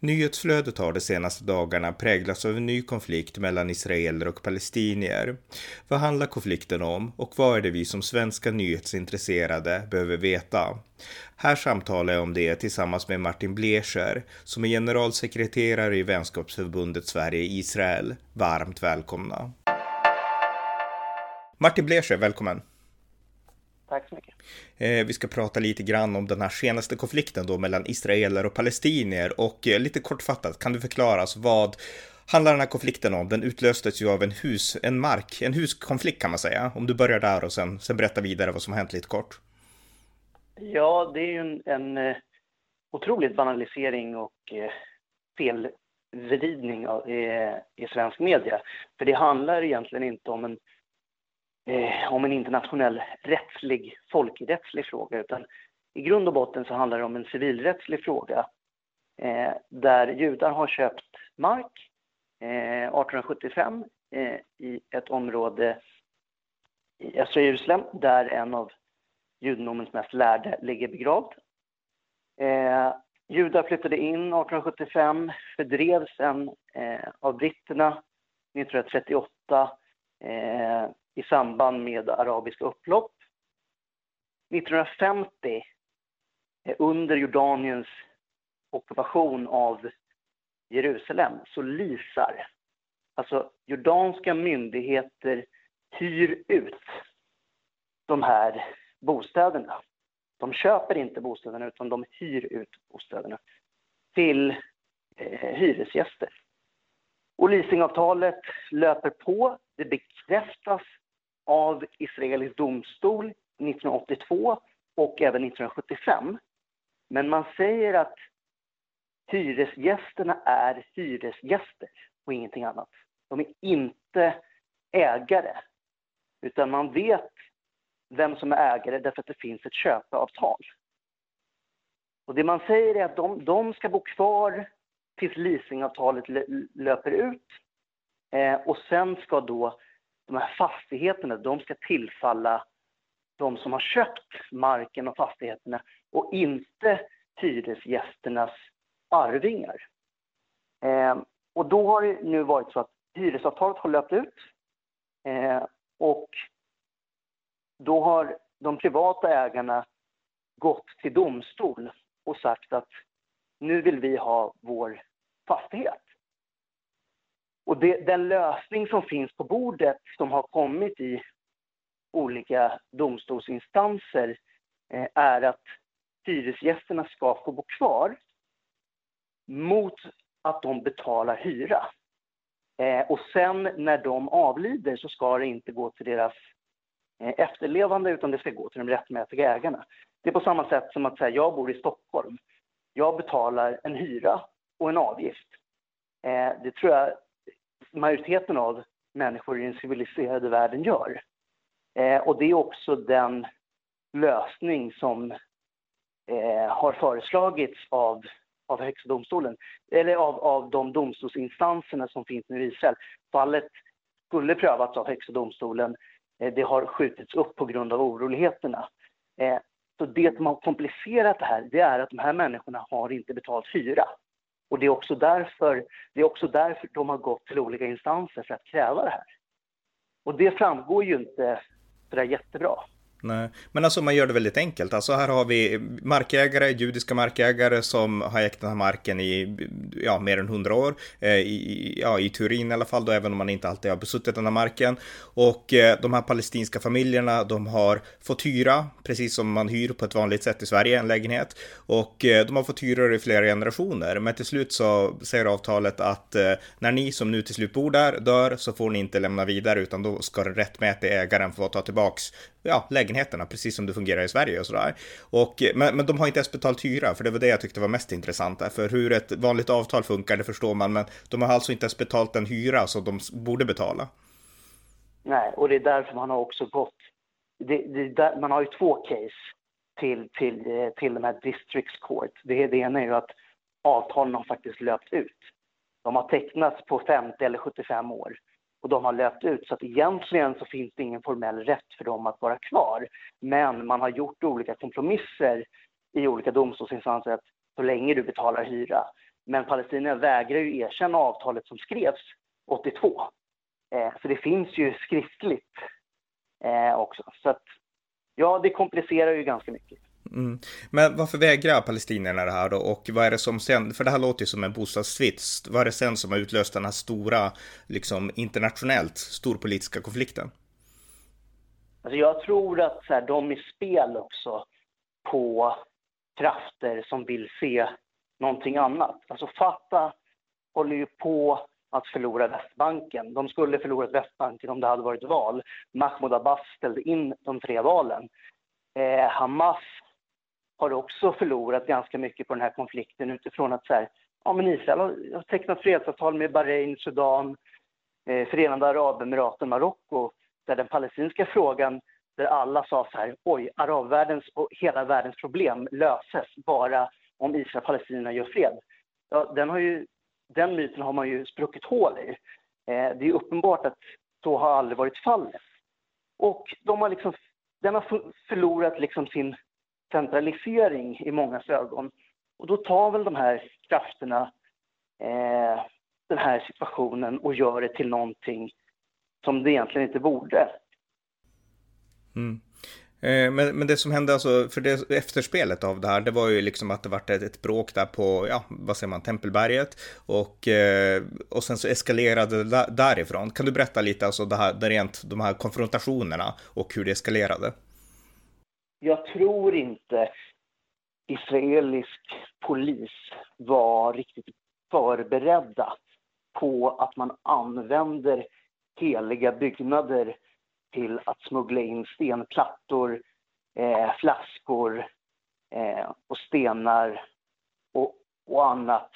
Nyhetsflödet har de senaste dagarna präglats av en ny konflikt mellan israeler och palestinier. Vad handlar konflikten om och vad är det vi som svenska nyhetsintresserade behöver veta? Här samtalar jag om det tillsammans med Martin Blecher som är generalsekreterare i vänskapsförbundet Sverige-Israel. Varmt välkomna! Martin Blecher, välkommen! Tack så mycket. Eh, vi ska prata lite grann om den här senaste konflikten då mellan israeler och palestinier och eh, lite kortfattat kan du förklara oss vad handlar den här konflikten om? Den utlöstes ju av en hus, en mark, en huskonflikt kan man säga. Om du börjar där och sen, sen berätta vidare vad som hänt lite kort. Ja, det är ju en, en eh, otrolig banalisering och eh, felvridning av, eh, i svensk media. För det handlar egentligen inte om en eh, om en internationell rättslig, folkrättslig fråga utan i grund och botten så handlar det om en civilrättslig fråga eh, där judar har köpt mark eh, 1875 eh, i ett område i östra Jerusalem där en av judendomens mest lärde ligger begravd. Eh, judar flyttade in 1875, fördrevs sen eh, av britterna 1938 i samband med arabiska upplopp. 1950, under Jordaniens ockupation av Jerusalem, så lisar, alltså jordanska myndigheter hyr ut de här bostäderna. De köper inte bostäderna utan de hyr ut bostäderna till eh, hyresgäster. Och leasingavtalet löper på. Det bekräftas av israelisk domstol 1982 och även 1975. Men man säger att hyresgästerna är hyresgäster och ingenting annat. De är inte ägare, utan man vet vem som är ägare därför att det finns ett köpeavtal. Och det man säger är att de, de ska bo kvar tills leasingavtalet löper ut eh, och sen ska då de här fastigheterna, de ska tillfalla de som har köpt marken och fastigheterna och inte hyresgästernas arvingar. Eh, och då har det nu varit så att hyresavtalet har löpt ut eh, och då har de privata ägarna gått till domstol och sagt att nu vill vi ha vår fastighet. Och det, den lösning som finns på bordet som har kommit i olika domstolsinstanser eh, är att hyresgästerna ska få bo kvar mot att de betalar hyra. Eh, och sen när de avlider så ska det inte gå till deras eh, efterlevande utan det ska gå till de rättmätiga ägarna. Det är på samma sätt som att säga jag bor i Stockholm. Jag betalar en hyra och en avgift. Eh, det tror jag majoriteten av människor i den civiliserade världen gör. Eh, och det är också den lösning som eh, har föreslagits av, av Högsta domstolen, eller av, av de domstolsinstanserna som finns nu i Israel. Fallet skulle prövats av Högsta domstolen. Eh, det har skjutits upp på grund av oroligheterna. Eh, så det som har komplicerat det här, det är att de här människorna har inte betalt hyra. Och det är också därför, det är också därför de har gått till olika instanser för att kräva det här. Och det framgår ju inte sådär jättebra. Nej, men alltså man gör det väldigt enkelt. Alltså här har vi markägare, judiska markägare som har ägt den här marken i ja, mer än hundra år. Eh, I, ja, I Turin i alla fall, då, även om man inte alltid har besuttit den här marken. Och eh, de här palestinska familjerna, de har fått hyra, precis som man hyr på ett vanligt sätt i Sverige, en lägenhet. Och eh, de har fått hyra det i flera generationer. Men till slut så säger avtalet att eh, när ni som nu till slut bor där dör så får ni inte lämna vidare, utan då ska den rättmätiga ägaren få ta tillbaks ja, lägenheterna, precis som det fungerar i Sverige och sådär. Och, men, men de har inte ens betalt hyra, för det var det jag tyckte var mest intressant. För hur ett vanligt avtal funkar, det förstår man, men de har alltså inte ens betalt den hyra som de borde betala. Nej, och det är därför man har också gått... Det, det där, man har ju två case. till, till, eh, till de här districts court. Det, det ena är ju att avtalen har faktiskt löpt ut. De har tecknats på 50 eller 75 år och de har löpt ut så att egentligen så finns det ingen formell rätt för dem att vara kvar. Men man har gjort olika kompromisser i olika domstolsinstanser att så länge du betalar hyra. Men Palestina vägrar ju erkänna avtalet som skrevs 82. Eh, så det finns ju skriftligt eh, också. Så att ja, det komplicerar ju ganska mycket. Mm. Men varför vägrar palestinierna det här då? Och vad är det som sen, för det här låter ju som en bostadstvist, vad är det sen som har utlöst den här stora, liksom internationellt, storpolitiska konflikten? Alltså jag tror att så här, de är spel också på krafter som vill se någonting annat. Alltså Fatah håller ju på att förlora Västbanken. De skulle förlorat Västbanken om det hade varit val. Mahmoud Abbas ställde in de tre valen. Eh, Hamas har också förlorat ganska mycket på den här konflikten utifrån att så här, ja, men Israel har tecknat fredsavtal med Bahrain, Sudan, eh, Förenade Arabemiraten, Marocko, där den palestinska frågan, där alla sa så här, oj, arabvärldens och hela världens problem löses bara om Israel och Palestina gör fred. Ja, den, har ju, den myten har man ju spruckit hål i. Eh, det är uppenbart att så har aldrig varit fallet. Och de har liksom, den har förlorat liksom sin centralisering i mångas ögon. Och då tar väl de här krafterna eh, den här situationen och gör det till någonting som det egentligen inte borde. Mm. Eh, men, men det som hände alltså, för det efterspelet av det här, det var ju liksom att det vart ett, ett bråk där på, ja, vad säger man, Tempelberget och, eh, och sen så eskalerade det därifrån. Kan du berätta lite, alltså det här, det rent, de här konfrontationerna och hur det eskalerade? Jag tror inte israelisk polis var riktigt förberedda på att man använder heliga byggnader till att smuggla in stenplattor, eh, flaskor eh, och stenar och, och, annat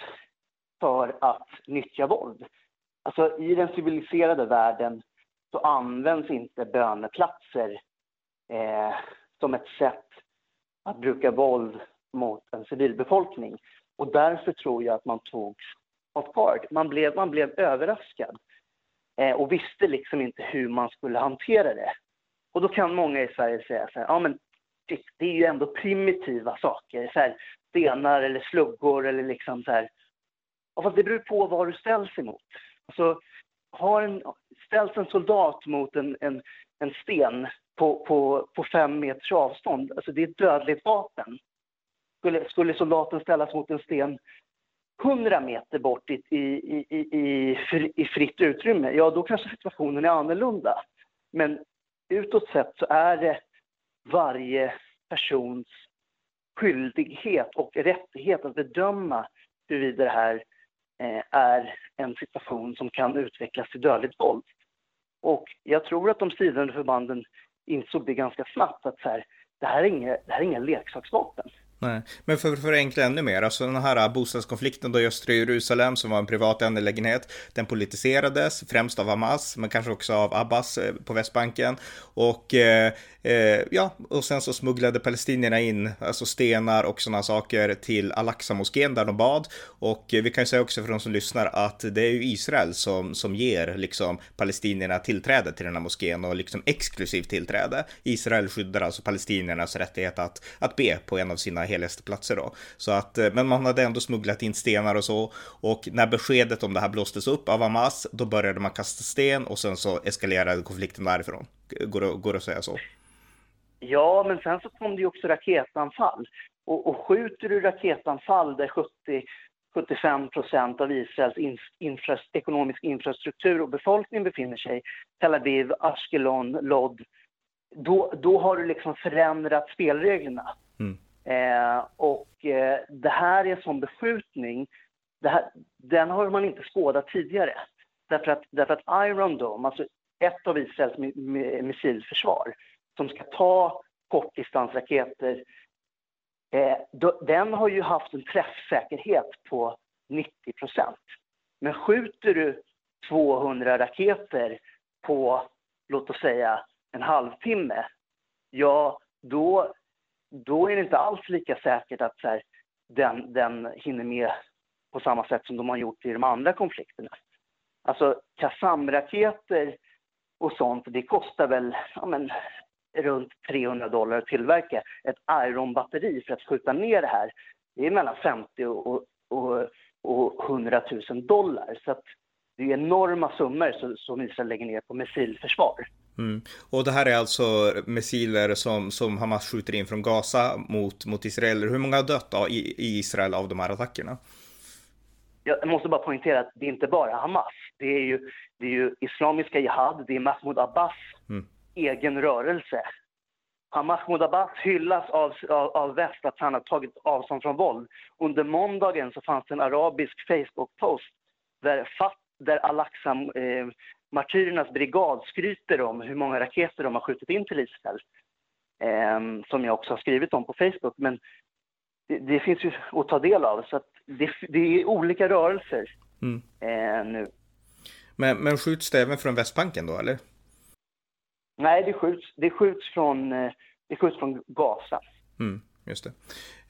för att nyttja våld. Alltså i den civiliserade världen så används inte böneplatser eh, som ett sätt att bruka våld mot en civilbefolkning. Och därför tror jag att man togs off guard. Man blev, man blev överraskad eh, och visste liksom inte hur man skulle hantera det. Och då kan många i Sverige säga så här, ja men det är ju ändå primitiva saker, så här, stenar eller sluggor eller liksom så här. Ja, fast det beror på vad du ställs emot. Alltså, har en, ställs en soldat mot en, en, en sten på, på, på fem meters avstånd. Alltså det är ett dödligt vapen. Skulle, skulle soldaten ställas mot en sten 100 meter bort i, i, i, i, i fritt utrymme, ja då kanske situationen är annorlunda. Men utåt sett så är det varje persons skyldighet och rättighet att bedöma huruvida det här eh, är en situation som kan utvecklas till dödligt våld. Och jag tror att de stridande förbanden insåg det ganska snabbt att så här, det här är inga, det här är inga leksaksvapen. Nej. Men för att förenkla ännu mer, alltså den här bostadskonflikten då i östra Jerusalem som var en privat angelägenhet, den politiserades främst av Hamas, men kanske också av Abbas eh, på Västbanken. Och eh, eh, ja, och sen så smugglade palestinierna in alltså stenar och sådana saker till Al-Aqsa-moskén där de bad. Och eh, vi kan ju säga också för de som lyssnar att det är ju Israel som, som ger liksom palestinierna tillträde till den här moskén och liksom exklusivt tillträde. Israel skyddar alltså palestiniernas rättighet att, att be på en av sina heligaste platser då. Så att, eh, men man hade ändå smugglat in stenar och så. Och när beskedet om det här blåstes upp av Hamas, då började man kasta sten och sen så eskalerade konflikten därifrån. Går det, går det att säga så? Ja, men sen så kom det ju också raketanfall. Och, och skjuter du raketanfall där 70 75 procent av Israels infra, ekonomisk infrastruktur och befolkning befinner sig, Tel Aviv, Ashkelon, Lod, då, då har du liksom förändrat spelreglerna. Eh, och eh, det här är en sån beskjutning, här, den har man inte skådat tidigare. Därför att, därför att Iron Dome, alltså ett av Israels missilförsvar, som ska ta kortdistansraketer, eh, då, den har ju haft en träffsäkerhet på 90 procent. Men skjuter du 200 raketer på, låt oss säga, en halvtimme, ja, då då är det inte alls lika säkert att så här, den, den hinner med på samma sätt som de har gjort i de andra konflikterna. Alltså Qassam-raketer och sånt, det kostar väl ja, men, runt 300 dollar att tillverka. Ett Iron-batteri för att skjuta ner det här, det är mellan 50 och, och, och 100 000 dollar. Så att det är enorma summor som Israel lägger ner på missilförsvar. Mm. Och det här är alltså missiler som, som Hamas skjuter in från Gaza mot, mot Israel. Hur många har dött då, i, i Israel av de här attackerna? Jag måste bara poängtera att det är inte bara Hamas. Det är ju, det är ju Islamiska Jihad, det är Mahmoud Abbas mm. egen rörelse. Mahmoud Abbas hyllas av, av, av väst att han har tagit avstånd från våld. Under måndagen så fanns det en arabisk Facebook-post där, där Al-Aqsa, eh, martyrernas brigad skryter om hur många raketer de har skjutit in till Israel. Eh, som jag också har skrivit om på Facebook. Men det, det finns ju att ta del av. Så det, det, är olika rörelser mm. eh, nu. Men, men skjuts det även från Västbanken då, eller? Nej, det skjuts, det skjuts, från, eh, det skjuts från Gaza. Mm, just det.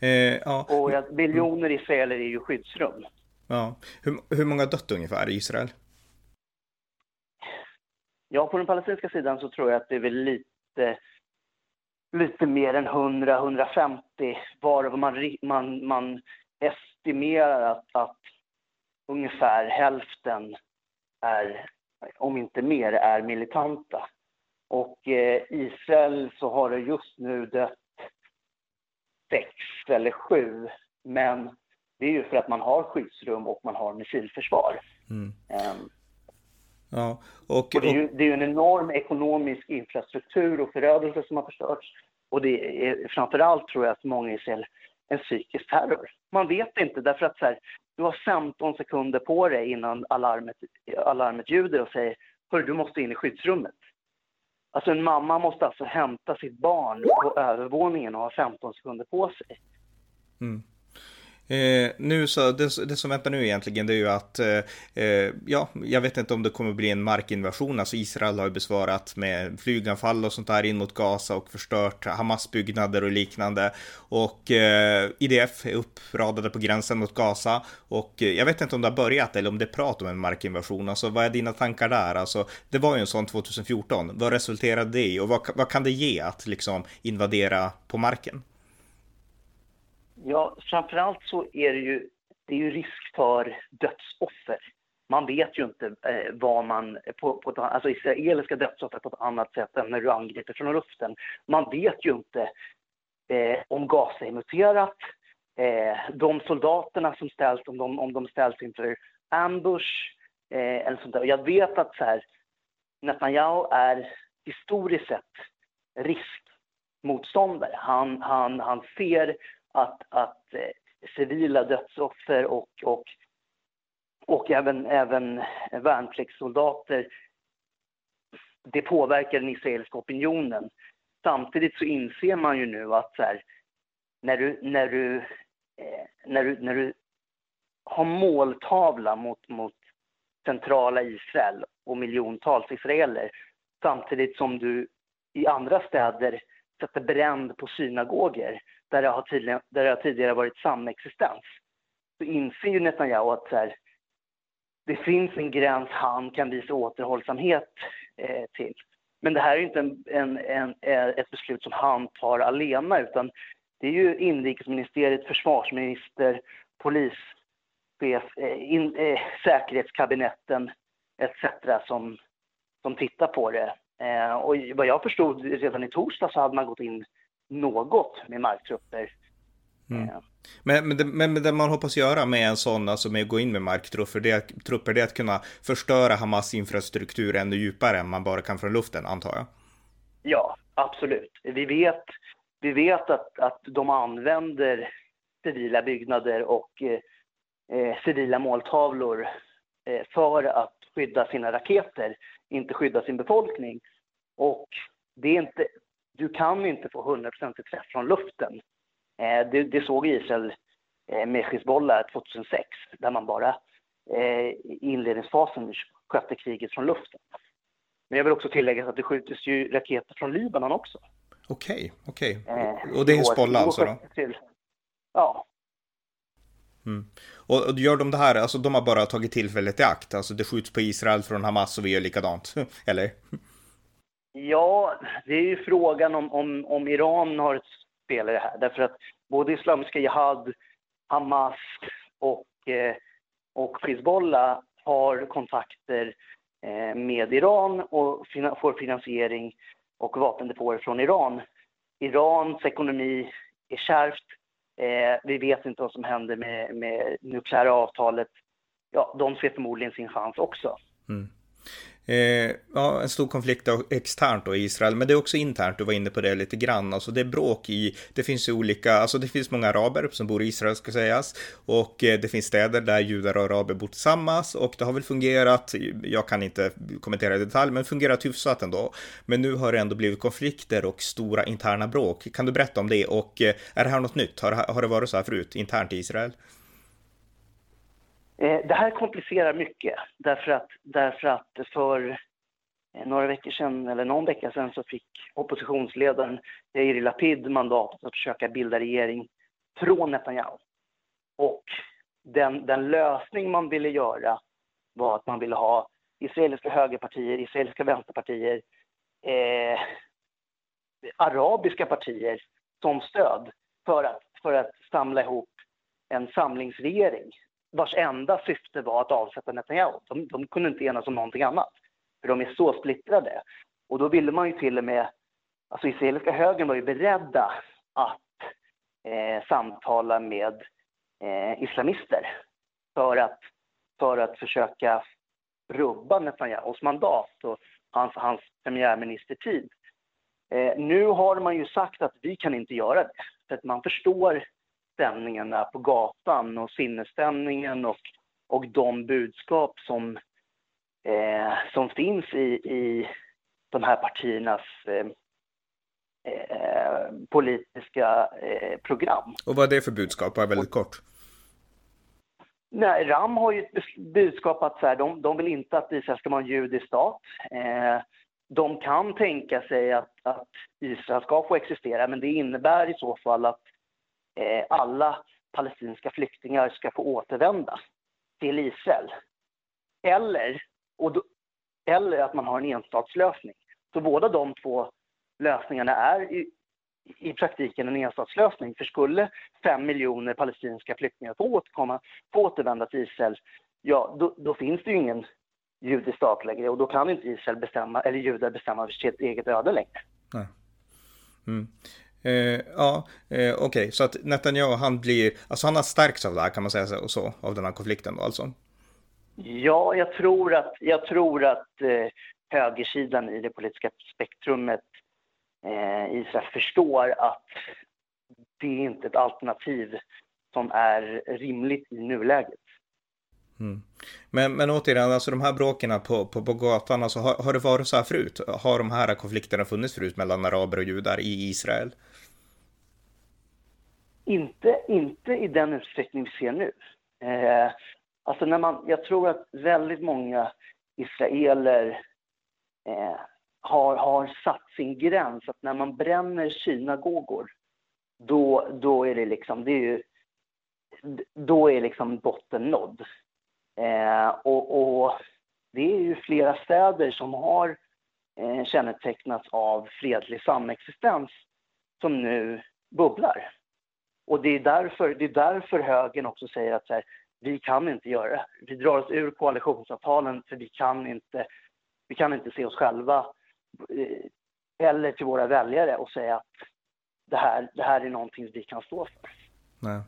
Eh, ja. Och miljoner israeler är ju skyddsrum. Ja. Hur, hur många dött ungefär i Israel? Ja, på den palestinska sidan så tror jag att det är väl lite, lite mer än 100-150 varav man, man, man estimerar att, att ungefär hälften är, om inte mer, är militanta. Och eh, Israel så har det just nu dött sex eller sju, men det är ju för att man har skyddsrum och man har missilförsvar. Mm. Um, ja, och, och, det, är ju, det är en enorm ekonomisk infrastruktur och förödelse som har förstörts. Och det är framför allt tror jag att många ser en psykisk terror. Man vet inte därför att så här, du har 15 sekunder på dig innan alarmet, alarmet ljuder och säger Hör, du måste in i skyddsrummet. Alltså en mamma måste alltså hämta sitt barn på övervåningen och ha 15 sekunder på sig. Mm. Eh, nu så, det, det, som väntar nu egentligen det är ju att, eh, eh, ja, jag vet inte om det kommer bli en markinvasion, alltså Israel har ju besvarat med flyganfall och sånt där in mot Gaza och förstört Hamas byggnader och liknande. Och eh, IDF är uppradade på gränsen mot Gaza och eh, jag vet inte om det har börjat eller om det är prat om en markinvasion, alltså vad är dina tankar där? Alltså, det var ju en sån 2014, vad resulterade det i och vad, vad kan det ge att liksom invadera på marken? Ja, framförallt så är det ju, det är ju risk för dödsoffer. Man vet ju inte eh, vad man, på, på ett, alltså israeliska dödsoffer på ett annat sätt än när du angriper från luften. Man vet ju inte eh, om Gaza är muterat, eh, de soldaterna som ställs, om de, om de ställs inför ambush eh, eller sånt där. Jag vet att så här, Netanyahu är historiskt sett riskmotståndare. Han, han, han ser att, att eh, civila dödsoffer och, och, och även, även värnpliktssoldater det påverkar den israeliska opinionen. Samtidigt så inser man ju nu att så här, när, du, när, du, eh, när, du, när du har måltavla mot, mot centrala Israel och miljontals israeler samtidigt som du i andra städer sätter bränd på synagoger där det har, tidigare, där det har tidigare varit samexistens så inser ju Netanyahu att så här, det finns en gräns han kan visa återhållsamhet eh, till. Men det här är inte en, en, en, eh, ett beslut som han tar alena utan det är ju inrikesministeriet, försvarsminister, polischef, eh, in, eh, säkerhetskabinetten etc. Som, som tittar på det. Eh, och vad jag förstod redan i torsdag så hade man gått in något med marktrupper. Mm. Eh. Men, men, det, men det man hoppas göra med en sån, alltså med att gå in med marktrupper, det är, trupper, det är att kunna förstöra Hamas infrastruktur ännu djupare än man bara kan från luften, antar jag? Ja, absolut. Vi vet, vi vet att, att de använder civila byggnader och eh, eh civila måltavlor eh, för att skydda sina raketer, inte skydda sin befolkning. Och det är inte, du kan inte få 100% träff från luften. Eh, det, det, såg Israel eh, med Hizbollah 2006, där man bara eh, i inledningsfasen skötte kriget från luften. Men jag vill också tillägga att det skjuts ju raketer från Libanon också. Okej, okej. Eh, och det är Hizbollah alltså då? Till, ja. Mm. Och, och gör de det här, alltså de har bara tagit tillfället i akt, alltså det skjuts på Israel från Hamas och vi gör likadant, eller? Ja, det är ju frågan om, om, om Iran har ett spel i det här, därför att både Islamiska Jihad, Hamas och, eh, och Hizbollah har kontakter eh, med Iran och fina, får finansiering och vapendepåer från Iran. Irans ekonomi är kärvt. Eh, vi vet inte vad som händer med, med nukleära avtalet. Ja, de ser förmodligen sin chans också. Mm. Eh, ja, en stor konflikt externt då i Israel, men det är också internt, du var inne på det lite grann, alltså det är bråk i, det finns ju olika, alltså det finns många araber som bor i Israel ska sägas, och eh, det finns städer där judar och araber bor tillsammans, och det har väl fungerat, jag kan inte kommentera i detalj, men fungerat hyfsat ändå. Men nu har det ändå blivit konflikter och stora interna bråk. Kan du berätta om det, och eh, är det här något nytt? Har, har det varit så här förut, internt i Israel? Eh, det här komplicerar mycket därför att, därför att för eh, några veckor sedan, eller någon vecka sedan, så fick oppositionsledaren Yair Lapid mandatet att försöka bilda regering från Netanyahu. Och den, den lösning man ville göra var att man ville ha israeliska högerpartier, israeliska vänsterpartier, eh, arabiska partier som stöd för att, för att samla ihop en samlingsregering vars enda syfte var att avsätta Netanyahu. De, de kunde inte enas om någonting annat, för de är så splittrade. Och då ville man ju till och med, alltså israeliska högern var ju beredda att eh, samtala med eh, islamister för att, för att försöka rubba Netanyahus mandat och hans, hans premiärministertid. Eh, nu har man ju sagt att vi kan inte göra det, för att man förstår stämningarna på gatan och sinnesstämningen och, och de budskap som, eh, som finns i, i de här partiernas eh, eh, politiska eh, program. Och vad är det för budskap, bara väldigt kort? Nej, Ram har ju ett budskap att så här, de, de vill inte att Israel ska vara en judisk stat. Eh, de kan tänka sig att, att Israel ska få existera, men det innebär i så fall att Eh, alla palestinska flyktingar ska få återvända till Israel. Eller, och då, eller att man har en enstatslösning. Så båda de två lösningarna är i, i praktiken en enstatslösning. För skulle fem miljoner palestinska flyktingar få, återkomma, få återvända till Israel, ja, då, då finns det ju ingen judisk stat längre och då kan inte Israel bestämma, eller judar bestämma över sitt eget öde längre. Nej. Mm. Eh, ja, eh, okej, okay. så att Netanyahu han blir, alltså han har stärkts av det här kan man säga så, så av den här konflikten då alltså? Ja, jag tror att, jag tror att eh, högersidan i det politiska spektrumet eh, Israel förstår att det är inte ett alternativ som är rimligt i nuläget. Mm. Men, men återigen, alltså de här bråken på, på, på gatan, alltså, har, har det varit så här förut? Har de här konflikterna funnits förut mellan araber och judar i Israel? Inte, inte i den utsträckning vi ser nu. Eh, alltså när man, jag tror att väldigt många israeler eh, har, har satt sin gräns. Att när man bränner synagogor, då, då är det liksom, det är ju, då är liksom botten nådd. Eh, och, och, det är ju flera städer som har eh, kännetecknats av fredlig samexistens som nu bubblar. Och det är därför, det är därför högern också säger att så här, vi kan inte göra det. Vi drar oss ur koalitionsavtalen för vi kan inte, vi kan inte se oss själva eh, eller till våra väljare och säga att det här, det här är någonting vi kan stå för. Nej.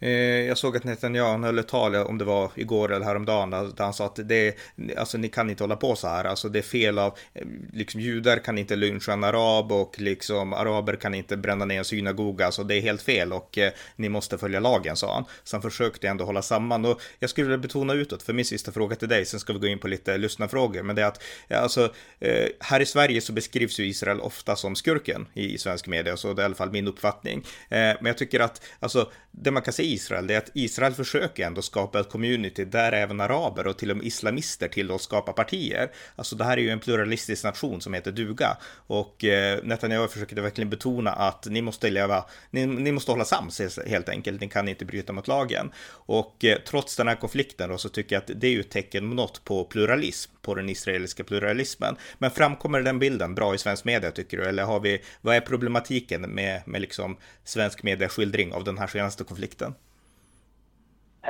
Eh, jag såg att Netanyahu höll ett tal, om det var igår eller häromdagen, där han sa att det alltså ni kan inte hålla på så här, alltså det är fel av, eh, liksom judar kan inte lyncha en arab och liksom araber kan inte bränna ner en synagoga, alltså det är helt fel och eh, ni måste följa lagen, sa han. Så han försökte ändå hålla samman och jag skulle vilja betona utåt, för min sista fråga till dig, sen ska vi gå in på lite lyssnarfrågor, men det är att, eh, alltså, eh, här i Sverige så beskrivs ju Israel ofta som skurken i, i svensk media, så det är i alla fall min uppfattning. Eh, men jag tycker att, alltså, det man kan se Israel, det är att Israel försöker ändå skapa ett community där även araber och till och med islamister tillåts skapa partier. Alltså det här är ju en pluralistisk nation som heter duga och eh, Netanyahu försökte verkligen betona att ni måste leva, ni, ni måste hålla sams helt enkelt, ni kan inte bryta mot lagen. Och eh, trots den här konflikten då så tycker jag att det är ju ett tecken något på pluralism, på den israeliska pluralismen. Men framkommer den bilden bra i svensk media tycker du? Eller har vi, vad är problematiken med, med liksom svensk medieskildring av den här senaste konflikten?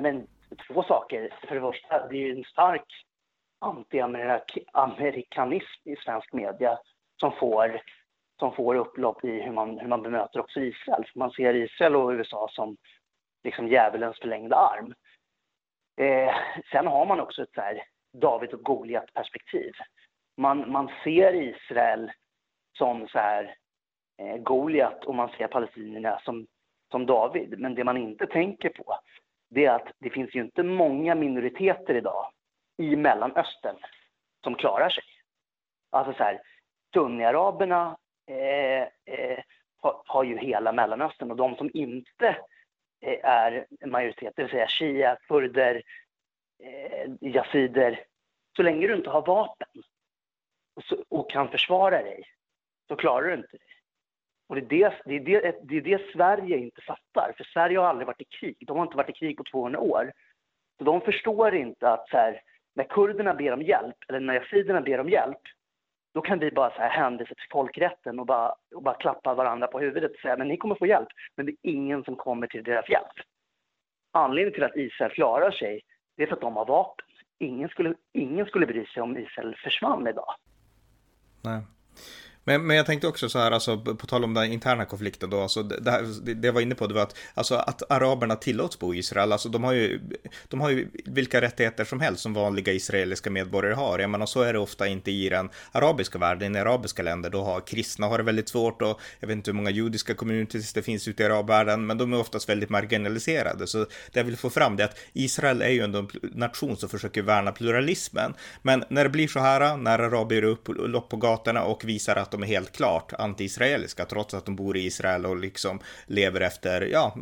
Men, två saker. För det första, det är ju en stark anti-amerikanism i svensk media som får, som får upplopp i hur man, hur man bemöter också Israel. För man ser Israel och USA som liksom djävulens förlängda arm. Eh, sen har man också ett så här David och Goliat perspektiv. Man, man ser Israel som så här eh, Goliat och man ser palestinierna som, som David. Men det man inte tänker på det är att det finns ju inte många minoriteter idag i Mellanöstern som klarar sig. Alltså så här, sunniaraberna eh, eh, har, har, ju hela Mellanöstern och de som inte eh, är majoritet, det vill säga shia, kurder, eh, yazider. Så länge du inte har vapen och, så, och kan försvara dig så klarar du inte det. Och det är det, det, är det, det är det Sverige inte fattar, för Sverige har aldrig varit i krig. De har inte varit i krig på 200 år. Så de förstår inte att så här, när kurderna ber om hjälp, eller när yaziderna ber om hjälp, då kan vi bara så här hänvisa till folkrätten och bara, och bara klappa varandra på huvudet och säga men ni kommer få hjälp, men det är ingen som kommer till deras hjälp. Anledningen till att Israel klarar sig, det är för att de har vapen. Ingen skulle, ingen skulle bry sig om Israel försvann idag. Nej. Men, men jag tänkte också så här, alltså, på tal om den interna konflikten då, alltså, det, här, det jag var inne på det var att, alltså, att araberna tillåts bo i Israel, alltså, de, har ju, de har ju vilka rättigheter som helst som vanliga israeliska medborgare har. Jag menar, så är det ofta inte i den arabiska världen, i arabiska länder, då har kristna har det väldigt svårt och jag vet inte hur många judiska communities det finns ute i arabvärlden, men de är oftast väldigt marginaliserade. Så det jag vill få fram det är att Israel är ju ändå en nation som försöker värna pluralismen. Men när det blir så här, när araber upp lopp på gatorna och visar att de är helt klart anti-israeliska trots att de bor i Israel och liksom lever efter, ja,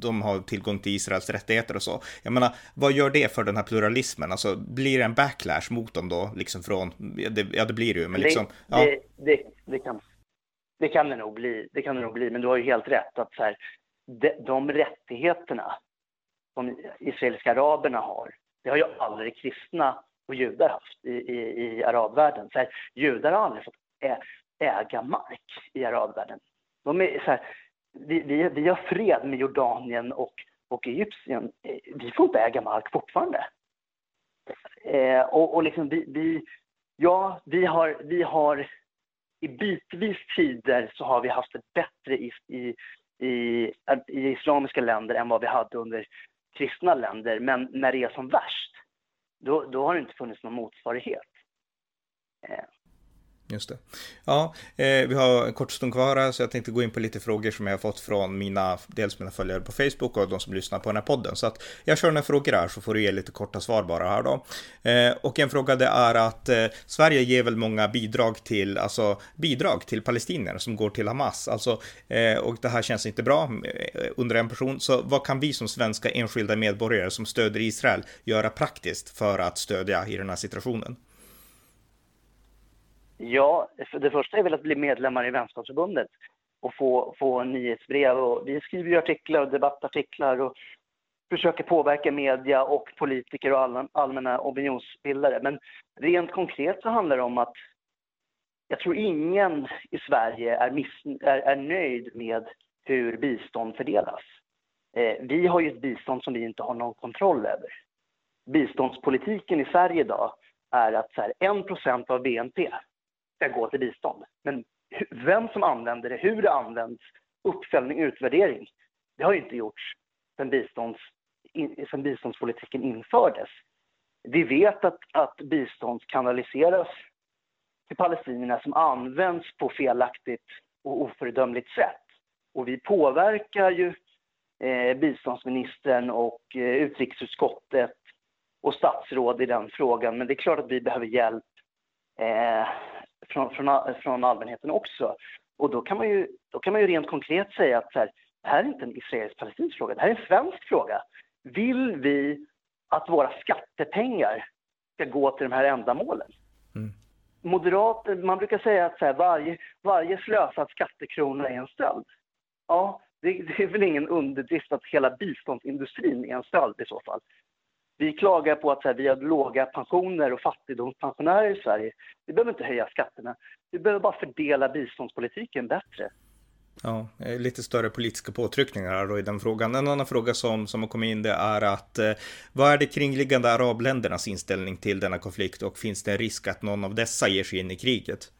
de har tillgång till Israels rättigheter och så. Jag menar, vad gör det för den här pluralismen? Alltså, blir det en backlash mot dem då, liksom från, ja det blir det ju, men liksom, ja. Det, det, det, kan, det kan det nog bli, det kan det nog bli, men du har ju helt rätt att så här, de, de rättigheterna som israeliska araberna har, det har ju aldrig kristna och judar haft i, i, i arabvärlden. Så här, judar har aldrig fått äga mark i arabvärlden. De är så här, vi, vi, vi har fred med Jordanien och, och Egypten. Vi får inte äga mark fortfarande. Eh, och, och liksom vi, vi, ja, vi har, vi har i bitvis tider så har vi haft det bättre i, i, i, i islamiska länder än vad vi hade under kristna länder. Men när det är som värst, då, då har det inte funnits någon motsvarighet. Eh. Just det. Ja, eh, vi har en kort stund kvar här, så jag tänkte gå in på lite frågor som jag har fått från mina, dels mina följare på Facebook och de som lyssnar på den här podden. Så att jag kör några frågor här så får du ge lite korta svar bara här då. Eh, och en fråga det är att eh, Sverige ger väl många bidrag till, alltså bidrag till palestinier som går till Hamas. Alltså, eh, och det här känns inte bra eh, under en person. Så vad kan vi som svenska enskilda medborgare som stöder Israel göra praktiskt för att stödja i den här situationen? Ja, det första är väl att bli medlemmar i Vänskapsförbundet och få, få nyhetsbrev. Och vi skriver ju artiklar och debattartiklar och försöker påverka media och politiker och all, allmänna opinionsbildare. Men rent konkret så handlar det om att jag tror ingen i Sverige är, miss, är, är nöjd med hur bistånd fördelas. Eh, vi har ju ett bistånd som vi inte har någon kontroll över. Biståndspolitiken i Sverige idag är att så här, 1 av BNP ska gå till bistånd. Men vem som använder det, hur det används, uppföljning, utvärdering, det har inte gjorts sedan, bistånds, sedan biståndspolitiken infördes. Vi vet att, att bistånd kanaliseras till palestinierna som används på felaktigt och ofördömligt sätt. Och vi påverkar ju eh, biståndsministern och eh, utrikesutskottet och statsråd i den frågan. Men det är klart att vi behöver hjälp eh, från, från, från allmänheten också. Och då kan man ju, då kan man ju rent konkret säga att här, det här är inte en israelisk-palestinsk fråga, det här är en svensk fråga. Vill vi att våra skattepengar ska gå till de här ändamålen? Mm. Moderater, man brukar säga att här, varje, varje slösad skattekrona är en stöld. Ja, det, det, är väl ingen underdrift att hela biståndsindustrin är en stöld i så fall. Vi klagar på att här, vi har låga pensioner och fattigdomspensionärer i Sverige. Vi behöver inte höja skatterna. Vi behöver bara fördela biståndspolitiken bättre. Ja, lite större politiska påtryckningar då i den frågan. En annan fråga som, som har kommit in det är att eh, vad är det kringliggande arabländernas inställning till denna konflikt och finns det en risk att någon av dessa ger sig in i kriget?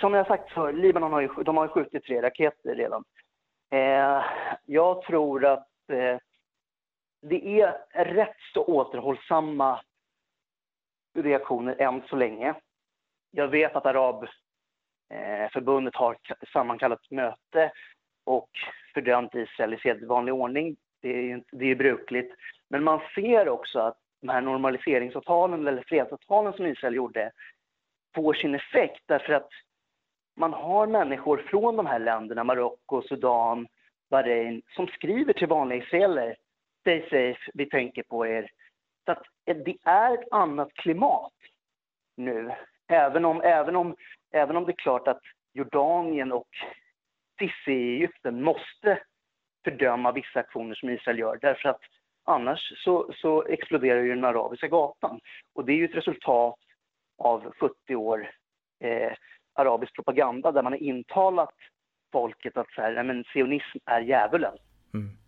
som jag sagt för Libanon har ju, de har skjutit tre raketer redan. Eh, jag tror att eh, det är rätt så återhållsamma reaktioner än så länge. Jag vet att Arabförbundet eh, har sammankallat möte och fördömt Israel i sedvanlig ordning. Det är, det är brukligt. Men man ser också att de här normaliseringsavtalen eller fredsavtalen som Israel gjorde får sin effekt därför att man har människor från de här länderna, Marocko, Sudan, Bahrain, som skriver till vanliga israeler Stay safe, vi tänker på er. Så att det är ett annat klimat nu. Även om, även, om, även om det är klart att Jordanien och Sisi i Egypten måste fördöma vissa aktioner som Israel gör därför att annars så, så exploderar ju den arabiska gatan. Och det är ju ett resultat av 70 år eh, arabisk propaganda där man har intalat folket att så här, men, sionism är djävulen. Mm.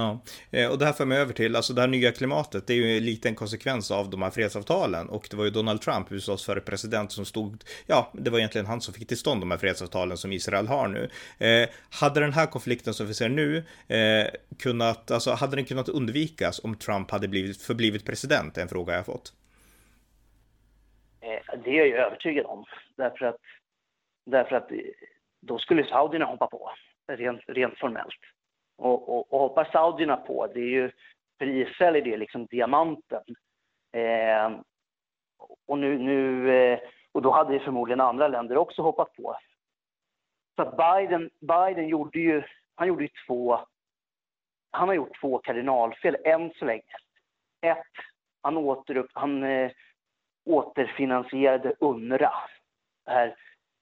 Ja, eh, och det här för mig över till, alltså det här nya klimatet, det är ju en liten konsekvens av de här fredsavtalen och det var ju Donald Trump, USAs före president, som stod, ja, det var egentligen han som fick till stånd de här fredsavtalen som Israel har nu. Eh, hade den här konflikten som vi ser nu eh, kunnat, alltså hade den kunnat undvikas om Trump hade blivit, förblivit president? är En fråga jag fått. Eh, det är jag ju övertygad om, därför att, därför att eh, då skulle saudierna hoppa på, rent, rent formellt. Och, och, och hoppar saudierna på, det är ju, för Israel är det liksom diamanten. Eh, och, nu, nu, eh, och då hade förmodligen andra länder också hoppat på. Så att Biden, Biden gjorde ju, han gjorde ju två, han har gjort två kardinalfel än så länge. Ett, han, återupp, han eh, återfinansierade UNRWA. Här,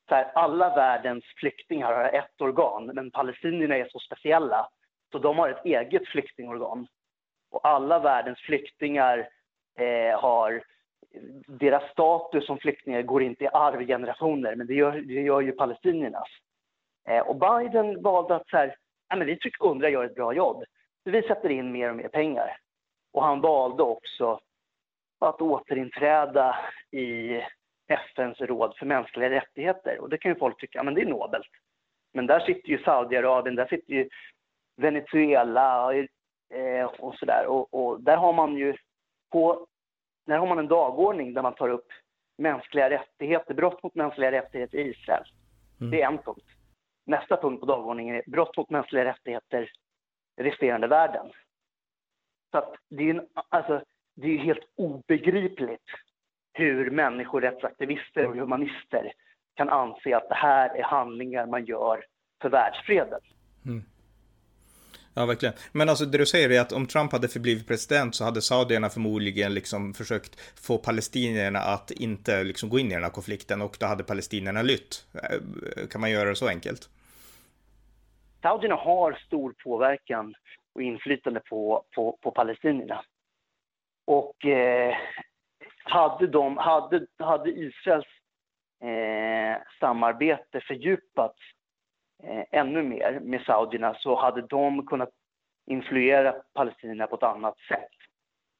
här, alla världens flyktingar har ett organ, men palestinierna är så speciella så de har ett eget flyktingorgan. Och alla världens flyktingar eh, har... Deras status som flyktingar går inte i arv i generationer, men det gör, det gör ju palestiniernas. Eh, och Biden valde att så här, men vi tycker UNRWA gör ett bra jobb, så vi sätter in mer och mer pengar. Och han valde också att återinträda i FNs råd för mänskliga rättigheter. Och det kan ju folk tycka, men det är nobelt. Men där sitter ju Saudiarabien, där sitter ju Venezuela och, eh, och sådär. Och, och, där har man ju på, där har man en dagordning där man tar upp mänskliga rättigheter, brott mot mänskliga rättigheter i Israel. Mm. Det är en punkt. Nästa punkt på dagordningen är brott mot mänskliga rättigheter i resterande världen. Så att det är, en, alltså, det är helt obegripligt hur människorättsaktivister och humanister kan anse att det här är handlingar man gör för världsfreden. Mm. Ja, verkligen. Men alltså det du säger är att om Trump hade förblivit president så hade saudierna förmodligen liksom försökt få palestinierna att inte liksom gå in i den här konflikten och då hade palestinierna lytt. Eh, kan man göra det så enkelt? Saudierna har stor påverkan och inflytande på, på, på palestinierna. Och eh, hade, de, hade, hade Israels eh, samarbete fördjupats ännu mer med saudierna så hade de kunnat influera palestinierna på ett annat sätt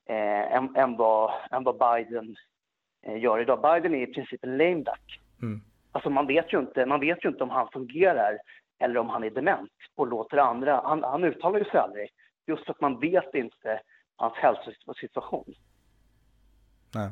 eh, än, än, vad, än vad Biden eh, gör idag. Biden är i princip en lame duck. Mm. Alltså man vet, ju inte, man vet ju inte om han fungerar eller om han är dement och låter andra... Han, han uttalar ju sig aldrig, just för att man vet inte hans hälsosituation. Nej.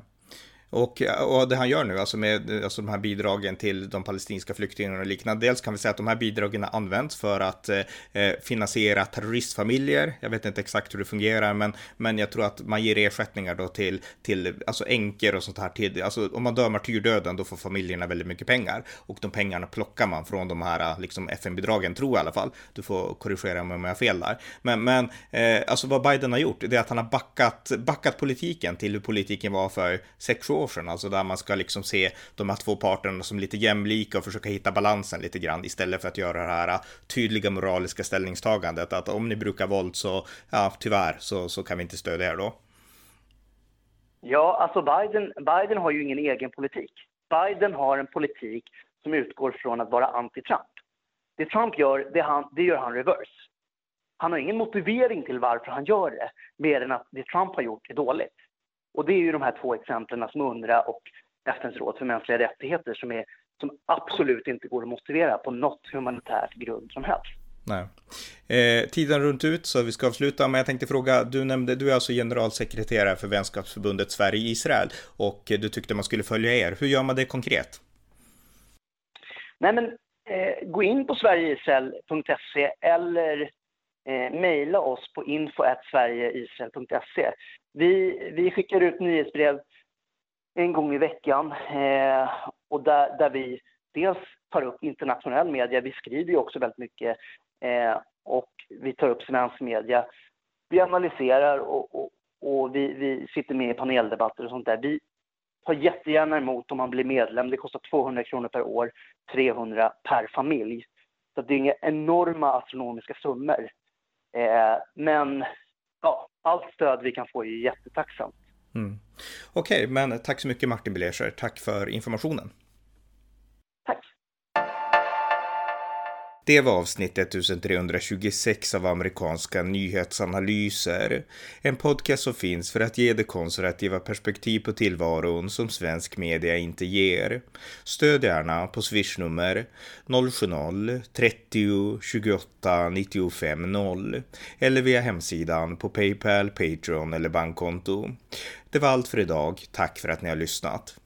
Och, eh, och det han gör nu, alltså med alltså de här bidragen till de palestinska flyktingarna och liknande, dels kan vi säga att de här bidragen används för att eh, eh, finansiera terroristfamiljer. Jag vet inte exakt hur det fungerar, men, men jag tror att man ger ersättningar då till, till alltså änkor och sånt här. Till, alltså om man dör martyrdöden, då får familjerna väldigt mycket pengar och de pengarna plockar man från de här liksom FN-bidragen, tror jag i alla fall. Du får korrigera mig om jag har fel där. Men, men eh, alltså vad Biden har gjort, det är att han har backat, backat politiken till hur politiken var för sex år sedan, alltså där man ska liksom se de här två parterna som lite jämlika och försöka hitta balansen lite grann istället för att göra det här äh, tydliga moraliska ställningstagandet att om ni brukar våld så, ja, tyvärr så, så kan vi inte stödja er då. Ja, alltså Biden, Biden har ju ingen egen politik. Biden har en politik som utgår från att vara anti-Trump. Det Trump gör, det, han, det gör han reverse. Han har ingen motivering till varför han gör det, mer än att det Trump har gjort är dåligt. Och det är ju de här två exemplen som UNRWA och FNs råd för mänskliga rättigheter som, är, som absolut inte går att motivera på något humanitärt grund som helst. Nej. Eh, tiden runt ut så vi ska avsluta, men jag tänkte fråga, du nämnde, du är alltså generalsekreterare för vänskapsförbundet Sverige-Israel och du tyckte man skulle följa er. Hur gör man det konkret? Nej men, eh, gå in på sverigeisrael.se eller eh, mejla oss på info.sverigeisrael.se. Vi, vi skickar ut nyhetsbrev en gång i veckan eh, och där, där vi dels tar upp internationell media, vi skriver ju också väldigt mycket eh, och vi tar upp svensk media. Vi analyserar och, och, och vi, vi, sitter med i paneldebatter och sånt där. Vi tar jättegärna emot om man blir medlem. Det kostar 200 kronor per år, 300 per familj. Så det är inga enorma astronomiska summor. Eh, men ja, allt stöd vi kan få är jättetacksamt. Mm. Okej, okay, men tack så mycket Martin Belescher. Tack för informationen. Det var avsnitt 1326 av amerikanska nyhetsanalyser. En podcast som finns för att ge det konservativa perspektiv på tillvaron som svensk media inte ger. Stöd gärna på swishnummer 070-30 28 95 0 eller via hemsidan på Paypal, Patreon eller bankkonto. Det var allt för idag. Tack för att ni har lyssnat.